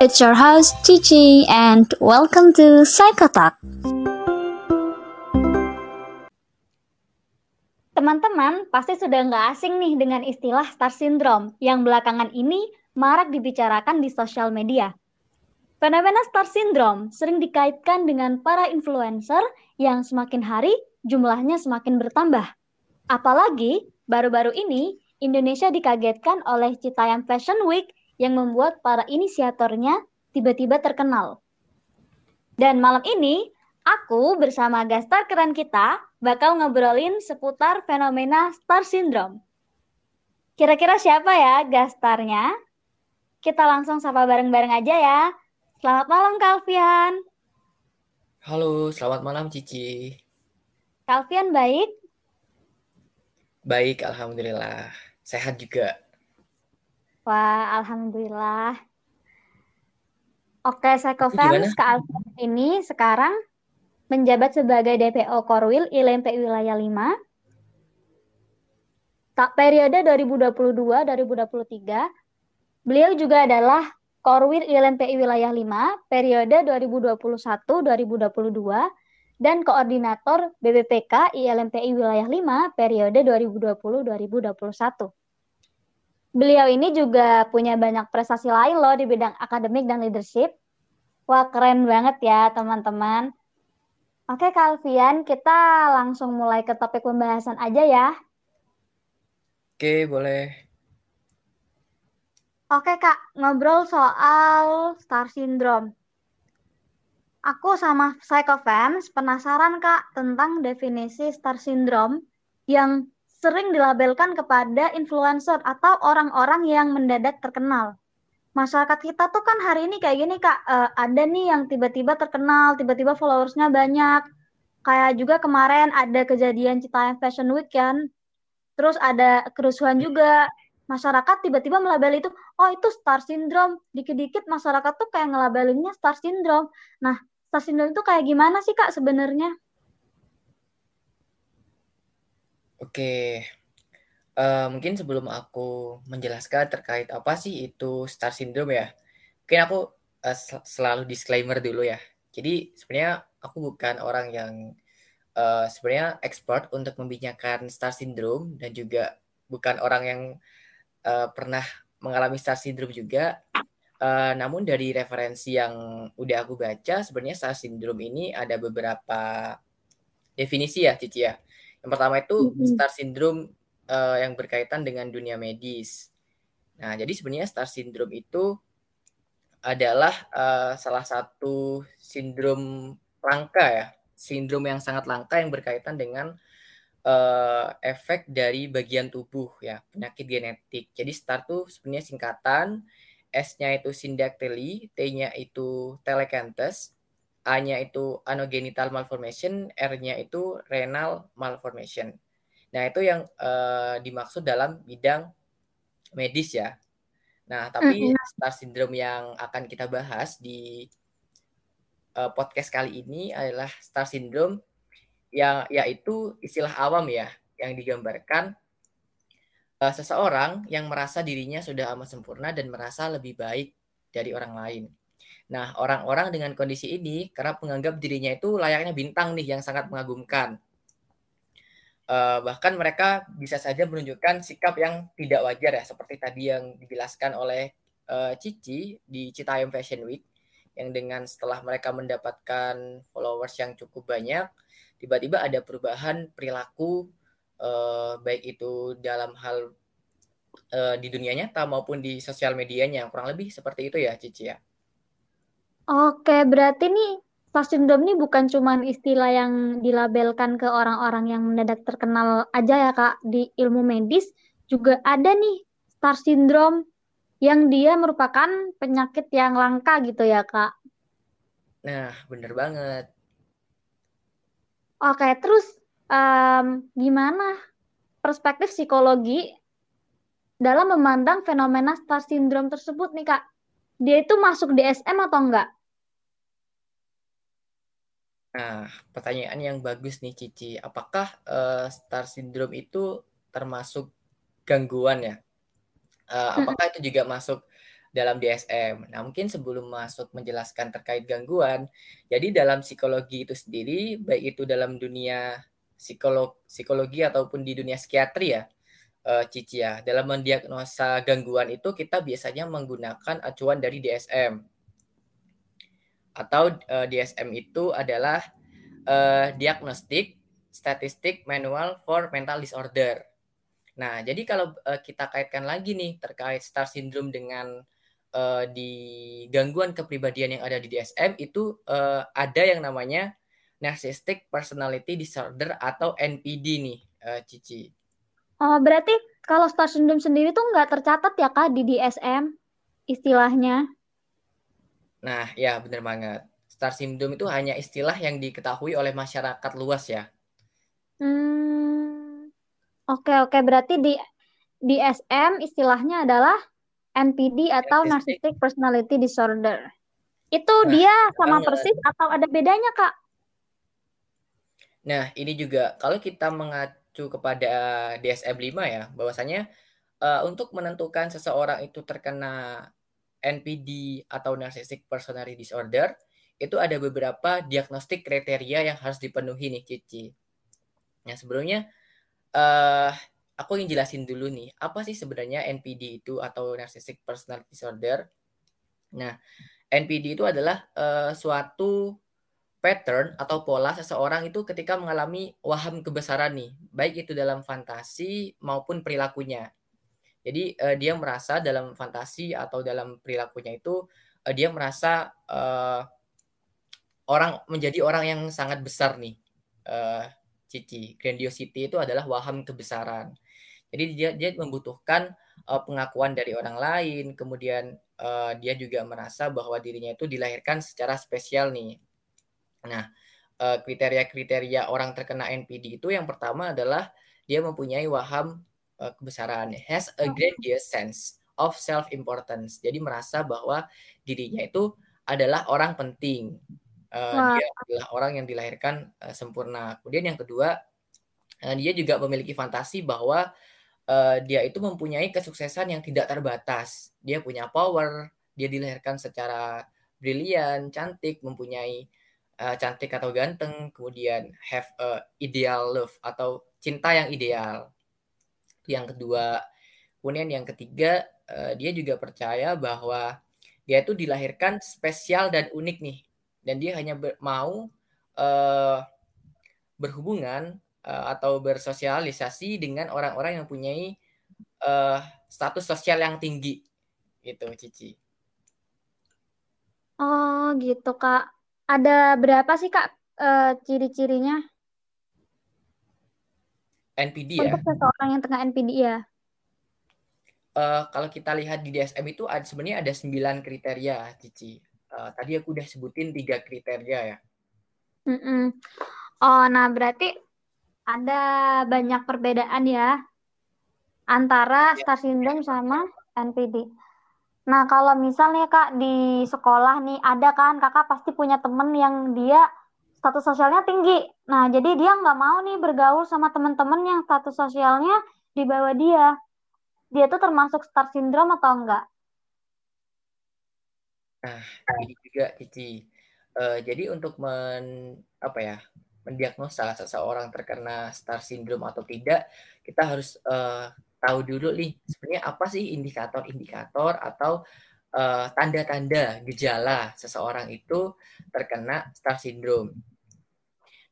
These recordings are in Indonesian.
It's your host Cici and welcome to Psychotalk. Teman-teman pasti sudah nggak asing nih dengan istilah star syndrome yang belakangan ini marak dibicarakan di sosial media. Fenomena star syndrome sering dikaitkan dengan para influencer yang semakin hari jumlahnya semakin bertambah. Apalagi baru-baru ini Indonesia dikagetkan oleh Citayam Fashion Week yang membuat para inisiatornya tiba-tiba terkenal. Dan malam ini, aku bersama gastar keren kita bakal ngobrolin seputar fenomena star syndrome. Kira-kira siapa ya gastarnya? Kita langsung sapa bareng-bareng aja ya. Selamat malam Kalvian. Halo, selamat malam Cici. Kalvian baik? Baik, alhamdulillah. Sehat juga. Wah, alhamdulillah. Oke, Psychofans ke Alfred ini sekarang menjabat sebagai DPO Korwil ILMP Wilayah 5. Tak periode 2022-2023, beliau juga adalah Korwil ILMPI Wilayah 5 periode 2021-2022 dan koordinator BBPK ILMPI Wilayah 5 periode 2020-2021. Beliau ini juga punya banyak prestasi lain loh di bidang akademik dan leadership. Wah, keren banget ya, teman-teman. Oke, Kalvian, kita langsung mulai ke topik pembahasan aja ya. Oke, boleh. Oke, Kak, ngobrol soal star syndrome. Aku sama Psychofans penasaran, Kak, tentang definisi star syndrome yang sering dilabelkan kepada influencer atau orang-orang yang mendadak terkenal. Masyarakat kita tuh kan hari ini kayak gini kak, uh, ada nih yang tiba-tiba terkenal, tiba-tiba followersnya banyak. Kayak juga kemarin ada kejadian Citayam Fashion Week kan, terus ada kerusuhan juga. Masyarakat tiba-tiba melabel itu, oh itu star syndrome. Dikit-dikit masyarakat tuh kayak ngelabelinnya star syndrome. Nah, star syndrome itu kayak gimana sih kak sebenarnya? Oke, uh, mungkin sebelum aku menjelaskan terkait apa sih itu star syndrome ya, mungkin aku uh, selalu disclaimer dulu ya. Jadi sebenarnya aku bukan orang yang uh, sebenarnya expert untuk membicarakan star syndrome dan juga bukan orang yang uh, pernah mengalami star syndrome juga. Uh, namun dari referensi yang udah aku baca, sebenarnya star syndrome ini ada beberapa definisi ya, Cici ya. Yang pertama itu mm-hmm. star syndrome uh, yang berkaitan dengan dunia medis. Nah, jadi sebenarnya star syndrome itu adalah uh, salah satu sindrom langka ya, sindrom yang sangat langka yang berkaitan dengan uh, efek dari bagian tubuh ya, penyakit genetik. Jadi star tuh sebenarnya singkatan, S-nya itu syndactyly, T-nya itu telecanthus, A-nya itu anogenital malformation, R-nya itu renal malformation. Nah, itu yang uh, dimaksud dalam bidang medis ya. Nah, tapi mm-hmm. star syndrome yang akan kita bahas di uh, podcast kali ini adalah star syndrome yang yaitu istilah awam ya, yang digambarkan uh, seseorang yang merasa dirinya sudah amat sempurna dan merasa lebih baik dari orang lain. Nah, orang-orang dengan kondisi ini kerap menganggap dirinya itu layaknya bintang nih yang sangat mengagumkan. Uh, bahkan mereka bisa saja menunjukkan sikap yang tidak wajar ya, seperti tadi yang dijelaskan oleh uh, Cici di Citayam Fashion Week, yang dengan setelah mereka mendapatkan followers yang cukup banyak, tiba-tiba ada perubahan perilaku, uh, baik itu dalam hal uh, di dunia nyata maupun di sosial medianya, kurang lebih seperti itu ya Cici ya. Oke, berarti nih star syndrome ini bukan cuma istilah yang dilabelkan ke orang-orang yang mendadak terkenal aja ya Kak. Di ilmu medis juga ada nih star syndrome yang dia merupakan penyakit yang langka gitu ya Kak. Nah, bener banget. Oke, terus um, gimana perspektif psikologi dalam memandang fenomena star syndrome tersebut nih Kak? Dia itu masuk DSM atau enggak? Nah, pertanyaan yang bagus nih Cici. Apakah uh, star syndrome itu termasuk gangguan ya? Uh, apakah itu juga masuk dalam DSM. Nah, mungkin sebelum masuk menjelaskan terkait gangguan, jadi dalam psikologi itu sendiri, baik itu dalam dunia psikolog psikologi ataupun di dunia psikiatri ya, uh, ya, dalam mendiagnosa gangguan itu kita biasanya menggunakan acuan dari DSM. Atau uh, eh, DSM itu adalah uh, Diagnostic Statistic Manual for Mental Disorder. Nah, jadi kalau uh, kita kaitkan lagi nih terkait star syndrome dengan uh, di gangguan kepribadian yang ada di DSM itu uh, ada yang namanya narcissistic personality disorder atau NPD nih, uh, Cici. Oh, berarti kalau star syndrome sendiri tuh nggak tercatat ya kak di DSM istilahnya? Nah, ya benar banget. Star syndrome itu hanya istilah yang diketahui oleh masyarakat luas ya. Hmm, oke oke berarti di DSM istilahnya adalah NPD atau Narcissistic Personality Disorder. Itu nah, dia sama banget. persis atau ada bedanya, Kak? Nah, ini juga kalau kita mengacu kepada DSM-5 ya, bahwasanya uh, untuk menentukan seseorang itu terkena NPD atau Narcissistic Personality Disorder, itu ada beberapa diagnostik kriteria yang harus dipenuhi nih, Cici. Nah, sebelumnya uh, aku ingin jelasin dulu nih, apa sih sebenarnya NPD itu atau Narcissistic Personality Disorder? Nah, NPD itu adalah uh, suatu pattern atau pola seseorang itu ketika mengalami waham kebesaran nih, baik itu dalam fantasi maupun perilakunya. Jadi uh, dia merasa dalam fantasi atau dalam perilakunya itu uh, dia merasa uh, orang menjadi orang yang sangat besar nih. Uh, Cici, grandiosity itu adalah waham kebesaran. Jadi dia dia membutuhkan uh, pengakuan dari orang lain, kemudian uh, dia juga merasa bahwa dirinya itu dilahirkan secara spesial nih. Nah, kriteria-kriteria uh, orang terkena NPD itu yang pertama adalah dia mempunyai waham uh, kebesaran, has a grandiose sense of self importance. Jadi merasa bahwa dirinya itu adalah orang penting. Uh, dia adalah orang yang dilahirkan uh, sempurna. Kemudian yang kedua, uh, dia juga memiliki fantasi bahwa uh, dia itu mempunyai kesuksesan yang tidak terbatas. Dia punya power, dia dilahirkan secara brilian, cantik, mempunyai uh, cantik atau ganteng, kemudian have a ideal love atau cinta yang ideal. Yang kedua, kemudian yang ketiga, uh, dia juga percaya bahwa dia itu dilahirkan spesial dan unik nih, dan dia hanya ber mau uh, berhubungan uh, atau bersosialisasi dengan orang-orang yang punya uh, status sosial yang tinggi gitu Cici. Oh gitu Kak. Ada berapa sih Kak uh, ciri-cirinya? NPD ya. Untuk seseorang yang tengah NPD ya. Uh, kalau kita lihat di DSM itu ada sebenarnya ada sembilan kriteria Cici. Uh, tadi aku udah sebutin tiga kriteria ya. Mm -mm. Oh, nah berarti ada banyak perbedaan ya antara ya. star syndrome sama NPD. Nah, kalau misalnya Kak di sekolah nih ada kan Kakak pasti punya temen yang dia status sosialnya tinggi. Nah, jadi dia nggak mau nih bergaul sama teman-teman yang status sosialnya di bawah dia. Dia tuh termasuk star syndrome atau enggak? Nah, ini juga Cici. Uh, jadi untuk men apa ya mendiagnosa seseorang terkena star syndrome atau tidak, kita harus uh, tahu dulu nih sebenarnya apa sih indikator-indikator atau uh, tanda-tanda gejala seseorang itu terkena star syndrome.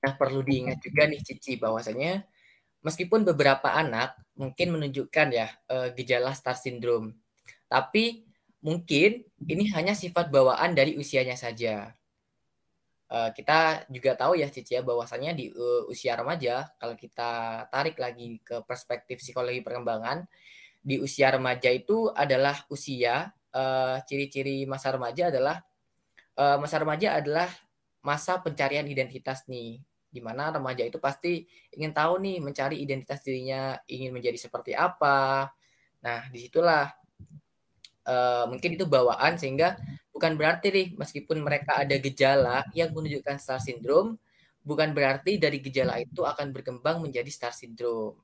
Nah, perlu diingat juga nih Cici bahwasanya meskipun beberapa anak mungkin menunjukkan ya uh, gejala star syndrome, tapi mungkin ini hanya sifat bawaan dari usianya saja. Uh, kita juga tahu ya Cici ya bahwasannya di uh, usia remaja kalau kita tarik lagi ke perspektif psikologi perkembangan di usia remaja itu adalah usia uh, ciri-ciri masa remaja adalah uh, masa remaja adalah masa pencarian identitas nih di mana remaja itu pasti ingin tahu nih mencari identitas dirinya ingin menjadi seperti apa. Nah di situlah uh, mungkin itu bawaan sehingga bukan berarti nih meskipun mereka ada gejala yang menunjukkan star syndrome bukan berarti dari gejala itu akan berkembang menjadi star syndrome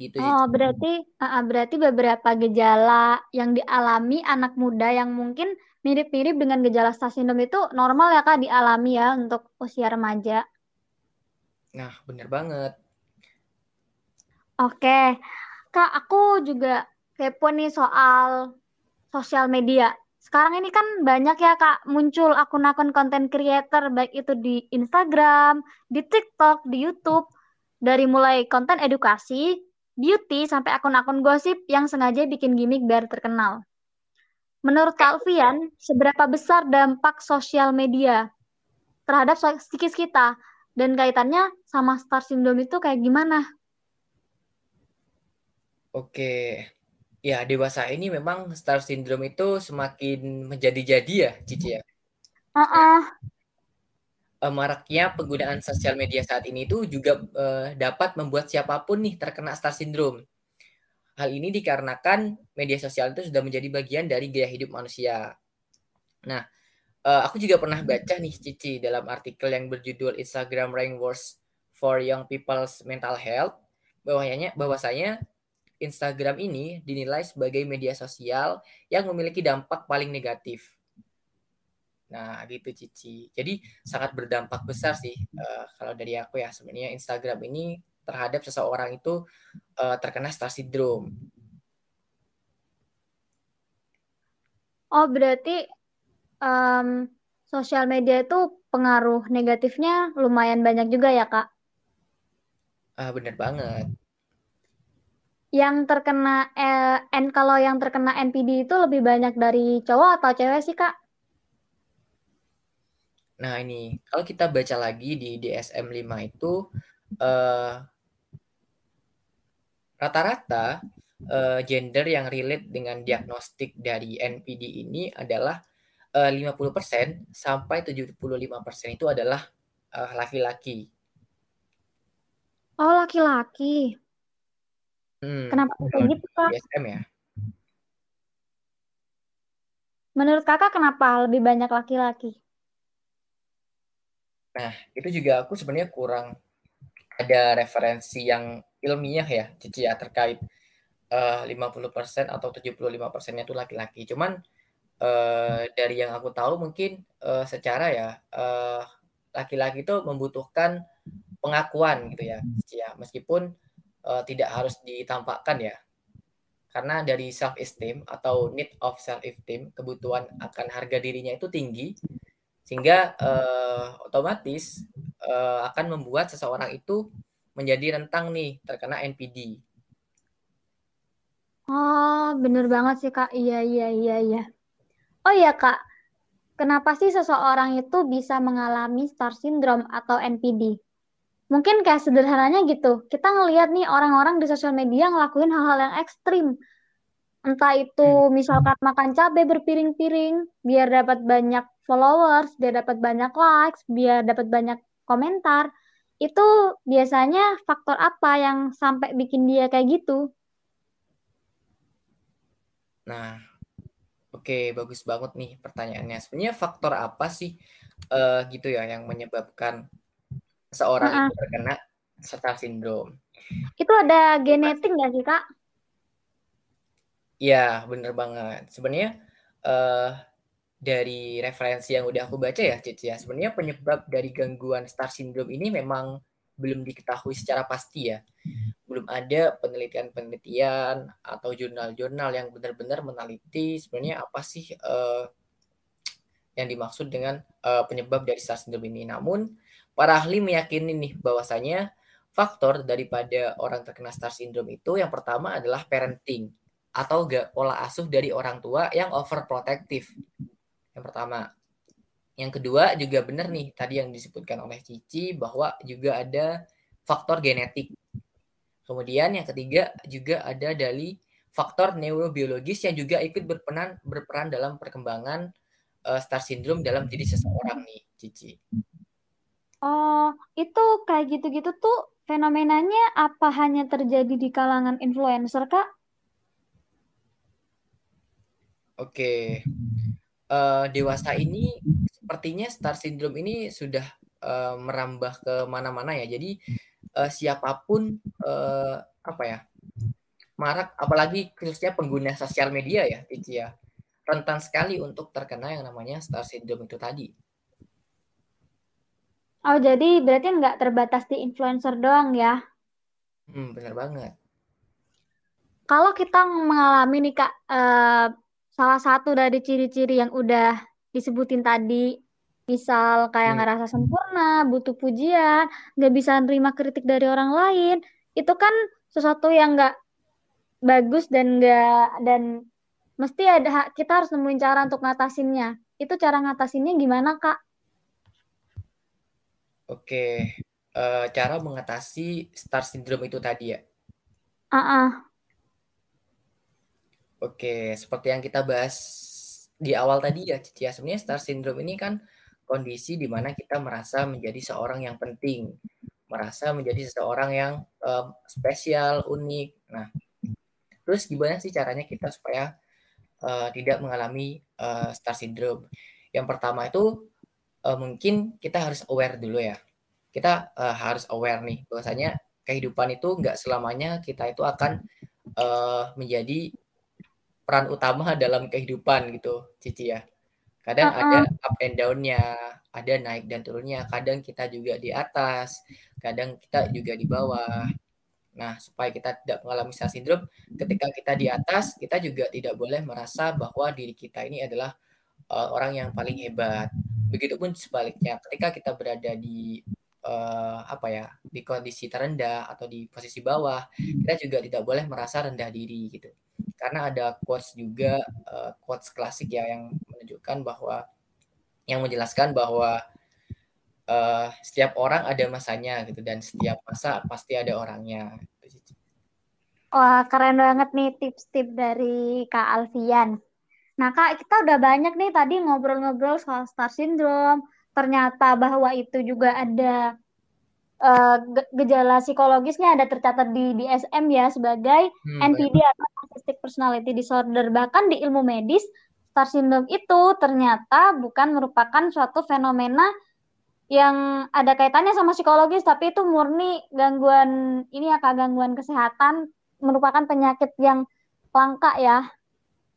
Gitu Oh, Cici. berarti uh, berarti beberapa gejala yang dialami anak muda yang mungkin mirip-mirip dengan gejala star syndrome itu normal ya Kak dialami ya untuk usia remaja. Nah, bener banget. Oke. Kak, aku juga kepo nih soal sosial media. Sekarang ini kan banyak ya Kak muncul akun-akun konten creator baik itu di Instagram, di TikTok, di YouTube dari mulai konten edukasi, beauty sampai akun-akun gosip yang sengaja bikin gimmick biar terkenal. Menurut Kak Alfian, seberapa besar dampak sosial media terhadap psikis kita dan kaitannya sama star syndrome itu kayak gimana? Oke. Ya, dewasa ini memang star syndrome itu semakin menjadi-jadi ya, Cici ya. Uh-uh. Maraknya penggunaan sosial media saat ini itu juga uh, dapat membuat siapa pun nih terkena star syndrome. Hal ini dikarenakan media sosial itu sudah menjadi bagian dari gaya hidup manusia. Nah, uh, aku juga pernah baca nih Cici dalam artikel yang berjudul Instagram Rank Wars for Young People's Mental Health bahwasanya bahwasanya Instagram ini dinilai sebagai media sosial yang memiliki dampak paling negatif. Nah, gitu Cici. Jadi sangat berdampak besar sih uh, kalau dari aku ya sebenarnya Instagram ini terhadap seseorang itu uh, terkena star syndrome. Oh, berarti um, sosial media itu pengaruh negatifnya lumayan banyak juga ya, Kak? Ah, uh, bener banget yang terkena eh, N kalau yang terkena NPD itu lebih banyak dari cowok atau cewek sih kak? Nah ini kalau kita baca lagi di DSM 5 itu eh, rata-rata eh, gender yang relate dengan diagnostik dari NPD ini adalah eh, 50% sampai 75% itu adalah eh, laki-laki. oh laki-laki. Hmm, Kenapa kayak gitu, Kak? DSM ya. Menurut Kakak kenapa lebih banyak laki-laki? Nah, itu juga aku sebenarnya kurang ada referensi yang ilmiah ya, Cici ya, terkait uh, 50% atau 75%-nya itu laki-laki. Cuman uh, dari yang aku tahu mungkin uh, secara ya uh, laki-laki itu membutuhkan pengakuan gitu ya, Cici ya. Meskipun uh, tidak harus ditampakkan ya. Karena dari self esteem atau need of self esteem, kebutuhan akan harga dirinya itu tinggi sehingga uh, otomatis uh, akan membuat seseorang itu menjadi rentang nih terkena NPD. Oh, bener banget sih Kak. Iya, iya, iya, iya. Oh iya Kak, kenapa sih seseorang itu bisa mengalami star syndrome atau NPD? Mungkin kayak sederhananya gitu. Kita ngelihat nih orang-orang di sosial media ngelakuin hal-hal yang ekstrim. Entah itu hmm. misalkan makan cabai berpiring-piring biar dapat banyak followers biar dapat banyak likes biar dapat banyak komentar. Itu biasanya faktor apa yang sampai bikin dia kayak gitu? Nah oke okay, bagus banget nih pertanyaannya. Sebenarnya faktor apa sih uh, gitu ya yang menyebabkan seorang uh -uh. itu terkena star syndrome. Itu ada genetik nggak sih kak? Iya bener banget. Sebenarnya uh, dari referensi yang udah aku baca ya Cici ya, sebenarnya penyebab dari gangguan star syndrome ini memang belum diketahui secara pasti ya. Belum ada penelitian-penelitian atau jurnal-jurnal yang benar-benar meneliti sebenarnya apa sih uh, yang dimaksud dengan uh, penyebab dari star syndrome ini. Namun Para ahli meyakini nih bahwasanya faktor daripada orang terkena star syndrome itu yang pertama adalah parenting atau gak pola asuh dari orang tua yang overprotective. Yang pertama. Yang kedua juga benar nih tadi yang disebutkan oleh Cici bahwa juga ada faktor genetik. Kemudian yang ketiga juga ada dari faktor neurobiologis yang juga ikut berperan berperan dalam perkembangan uh, star syndrome dalam diri seseorang nih, Cici. Oh, itu kayak gitu-gitu tuh fenomenanya apa hanya terjadi di kalangan influencer, Kak? Oke. Uh, dewasa ini sepertinya star syndrome ini sudah uh, merambah ke mana-mana ya. Jadi uh, siapa pun uh, apa ya? marak apalagi khususnya pengguna sosial media ya Cici ya rentan sekali untuk terkena yang namanya star syndrome itu tadi. Oh, jadi berarti nggak terbatas di influencer doang ya? Hmm, benar banget. Kalau kita mengalami nih Kak, uh, salah satu dari ciri-ciri yang udah disebutin tadi, misal kayak hmm. ngerasa sempurna, butuh pujian, nggak bisa nerima kritik dari orang lain, itu kan sesuatu yang nggak bagus dan nggak dan mesti ada kita harus nemuin cara untuk ngatasinnya. Itu cara ngatasinnya gimana kak? Oke, uh, cara mengatasi star syndrome itu tadi ya? Ah, uh -uh. Oke, seperti yang kita bahas di awal tadi ya, Cici. Ya, sebenarnya star syndrome ini kan kondisi di mana kita merasa menjadi seorang yang penting, merasa menjadi seseorang yang um, spesial, unik. Nah, terus gimana sih caranya kita supaya uh, tidak mengalami uh, star syndrome? Yang pertama itu uh, mungkin kita harus aware dulu ya. Kita uh, harus aware nih bahwasanya kehidupan itu nggak selamanya kita itu akan uh, menjadi peran utama dalam kehidupan gitu, Cici ya. Kadang uh -uh. ada up and down-nya, ada naik dan turunnya. Kadang kita juga di atas, kadang kita juga di bawah. Nah, supaya kita tidak mengalami star syndrome, ketika kita di atas, kita juga tidak boleh merasa bahwa diri kita ini adalah uh, orang yang paling hebat Begitupun sebaliknya, ketika kita berada di uh, apa ya di kondisi terendah atau di posisi bawah, kita juga tidak boleh merasa rendah diri gitu. Karena ada quotes juga uh, quotes klasik ya yang menunjukkan bahwa yang menjelaskan bahwa uh, setiap orang ada masanya gitu dan setiap masa pasti ada orangnya. Wah, keren banget nih tips-tips dari Kak Alfian. Nah, Kak, kita udah banyak nih tadi ngobrol-ngobrol soal star syndrome. Ternyata bahwa itu juga ada uh, gejala psikologisnya ada tercatat di DSM ya sebagai hmm, NPD atau Narcissistic Personality Disorder. Bahkan di ilmu medis, star syndrome itu ternyata bukan merupakan suatu fenomena yang ada kaitannya sama psikologis, tapi itu murni gangguan ini ya kak gangguan kesehatan merupakan penyakit yang langka ya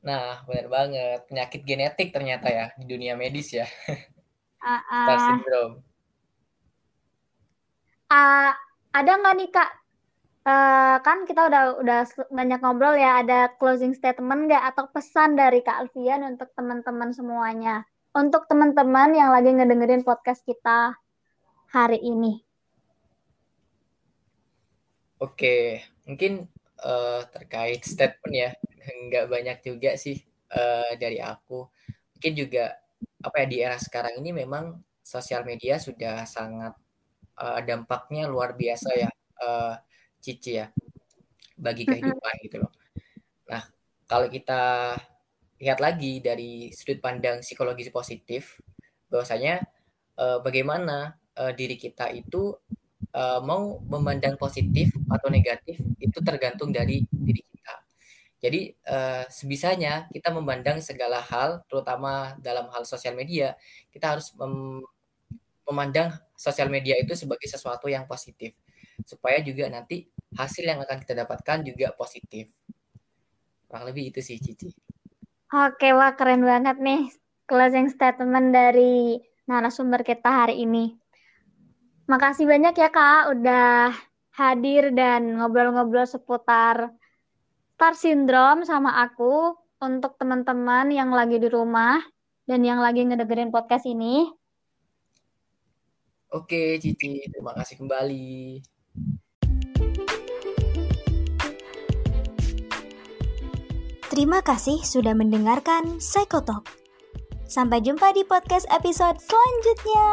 Nah, benar banget. Penyakit genetik ternyata ya di dunia medis ya. Uh, uh. Star syndrome. Uh, ada nggak nih kak? Uh, kan kita udah udah banyak ngobrol ya. Ada closing statement nggak atau pesan dari kak Alfian untuk teman-teman semuanya? Untuk teman-teman yang lagi ngedengerin podcast kita hari ini. Oke, mungkin uh, terkait statement ya nggak banyak juga sih uh, dari aku. Mungkin juga apa ya di era sekarang ini memang sosial media sudah sangat uh, dampaknya luar biasa ya, uh, Cici ya, bagi kehidupan gitu loh. Nah, kalau kita lihat lagi dari sudut pandang psikologis positif, bahwasanya uh, bagaimana uh, diri kita itu uh, mau memandang positif atau negatif itu tergantung dari diri jadi uh, sebisanya kita memandang segala hal, terutama dalam hal sosial media, kita harus mem memandang sosial media itu sebagai sesuatu yang positif, supaya juga nanti hasil yang akan kita dapatkan juga positif. Kurang lebih itu sih Cici. Oke, wah keren banget nih closing statement dari narasumber kita hari ini. Makasih banyak ya Kak udah hadir dan ngobrol-ngobrol seputar Star Syndrome sama aku untuk teman-teman yang lagi di rumah dan yang lagi ngedengerin podcast ini. Oke, Cici, terima kasih kembali. Terima kasih sudah mendengarkan Psychotalk. Sampai jumpa di podcast episode selanjutnya.